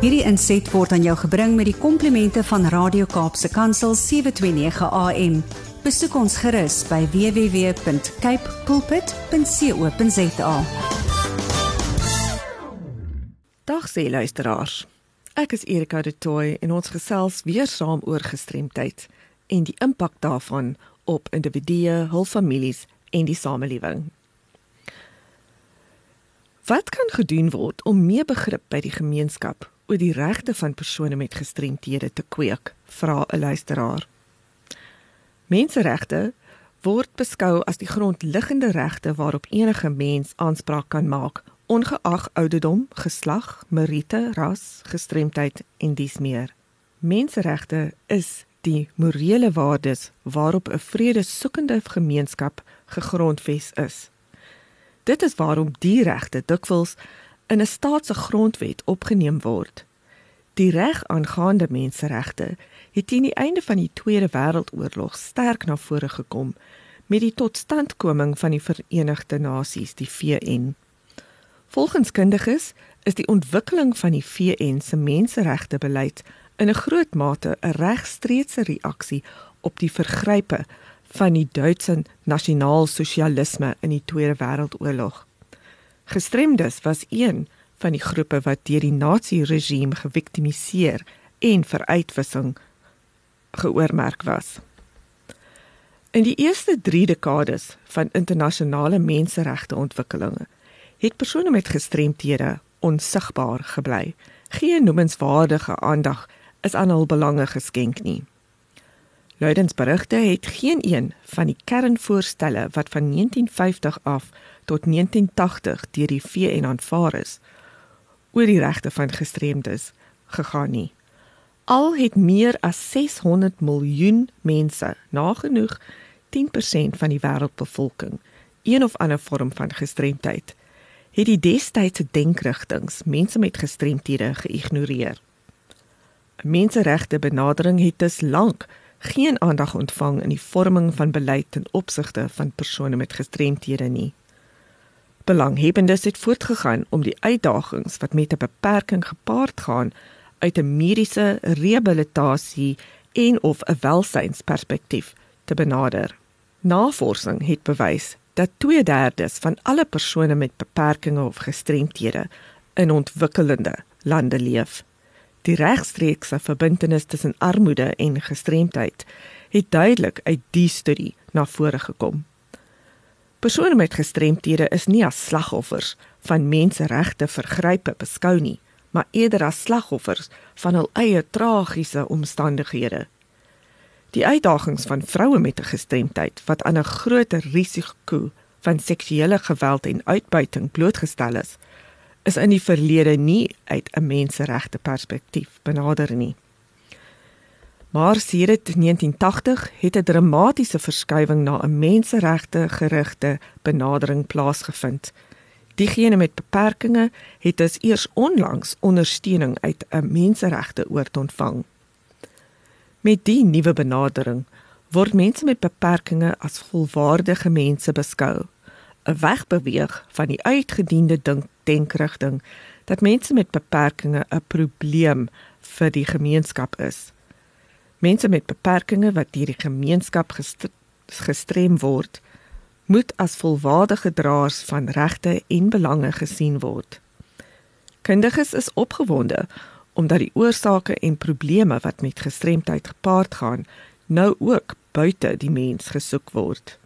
Hierdie inset word aan jou gebring met die komplimente van Radio Kaapse Kansel 729 AM. Besoek ons gerus by www.cape pulpit.co.za. Dag sê luisteraars. Ek is Erika de Tooy en ons gesels weer saam oor gestremdheid en die impak daarvan op individue, hul families en die samelewing. Wat kan gedoen word om meer begrip by die gemeenskap oor die regte van persone met gestremthede te kweek? Vra 'n luisteraar. Menseregte word beskou as die grondliggende regte waarop enige mens aanspraak kan maak, ongeag ouderdom, geslag, meriete, ras, gestremdheid en dies meer. Menseregte is die morele waardes waarop 'n vredesoekende gemeenskap gegrondves is. Dit is waarom die regte dikwels in 'n staat se grondwet opgeneem word. Die reg aangaande menseregte het teen die einde van die Tweede Wêreldoorlog sterk na vore gekom met die totstandkoming van die Verenigde Nasies, die VN. Volgens kundiges is die ontwikkeling van die VN se menseregte beleid in 'n groot mate 'n regstreekse reaksie op die vergrype van die Duitse nasionaal-sosialisme in die Tweede Wêreldoorlog. Gestremdes was een van die groepe wat deur die nazi-regime geviktimiseer en vir uitwissing geoormerk was. In die eerste 3 dekades van internasionale menseregte ontwikkelinge het persone met gestremthede onsigbaar gebly. Geen noemenswaardige aandag is aan hul belange geskenk nie. Luidensberigte het geen een van die kernvoorstelle wat van 1950 af tot 1980 deur die VN aanvaar is oor die regte van gestremdes gegaan nie. Al het meer as 600 miljoen mense, nagenoeg 10% van die wêreldbevolking, een of ander vorm van gestremdheid, het die destydse denkrigtinge mense met gestremthede geïgnoreer. Menseregte benadering het dus lank geen aandag ontvang in die vorming van beleid ten opsigte van persone met gestremthede nie. Belanghebbendes het voortgegaan om die uitdagings wat met 'n beperking gepaard gaan uit 'n mediese rehabilitasie en of 'n welsynsperspektief te benader. Navorsing het bewys dat 2/3 van alle persone met beperkings of gestremthede in ontwikkelende lande leef. Die regstreekse verbintenis tussen armoede en gestremdheid het duidelik uit die studie na vore gekom. Persone met gestremthede is nie as slagoffers van menseregte vergrype beskou nie, maar eerder as slagoffers van hul eie tragiese omstandighede. Die uitdagings van vroue met 'n gestremdheid wat aan 'n groter risiko van seksuele geweld en uitbuiting blootgestel is, is in die verlede nie uit 'n menseregte perspektief benader nie. Maar sedert 1980 het 'n dramatiese verskuiwing na 'n menseregte gerigte benadering plaasgevind. Diegene met beperkings het dus eers onlangs ondersteuning uit 'n menseregte oort ontvang. Met die nuwe benadering word mense met beperkings as volwaardige mense beskou wegbeweeg van die uitgediende dink denkrigting dat mense met beperkings 'n probleem vir die gemeenskap is. Mense met beperkings wat deur die gemeenskap gestrem word, moet as volwaardige draers van regte en belange gesien word. Kundiges is opgewonde omdat die oorsake en probleme wat met gestremdheid gepaard gaan, nou ook buite die mens gesoek word.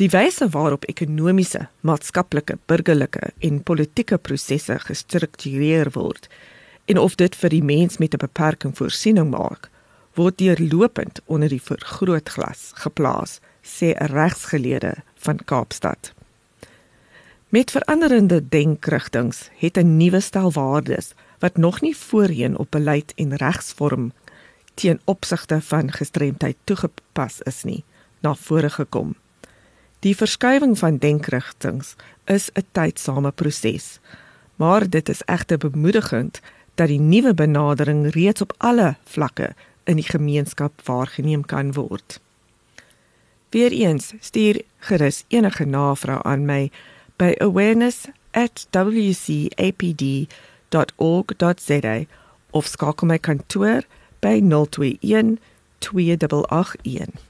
Die wyse waarop ekonomiese, maatskaplike, burgerlike en politieke prosesse gestruktureer word en of dit vir die mens met 'n beperking voorsiening maak, word deurlopend onder die vergrootglas geplaas, sê 'n regsgeleerde van Kaapstad. Met veranderende denkrigtinge het 'n nuwe stel waardes wat nog nie voorheen op beleid en regsvorm teen opsigte van gestremdheid toegepas is nie, na vore gekom. Die verskuiwing van denkrigtinge is 'n tydsame proses, maar dit is egter bemoedigend dat die nuwe benadering reeds op alle vlakke in die gemeenskap waargeneem kan word. Weereens stuur gerus enige navrae aan my by awareness@wcapd www.capecoolpit.org.za of skakel my kantoor by 021 2881.